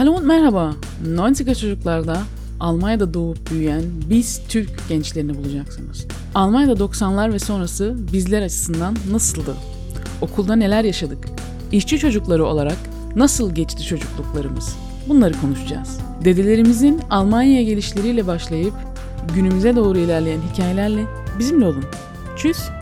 Hallo und merhaba. 90'er çocuklarda Almanya'da doğup büyüyen biz Türk gençlerini bulacaksınız. Almanya'da 90'lar ve sonrası bizler açısından nasıldı? Okulda neler yaşadık? İşçi çocukları olarak nasıl geçti çocukluklarımız? Bunları konuşacağız. Dedelerimizin Almanya'ya gelişleriyle başlayıp günümüze doğru ilerleyen hikayelerle bizimle olun. Tschüss.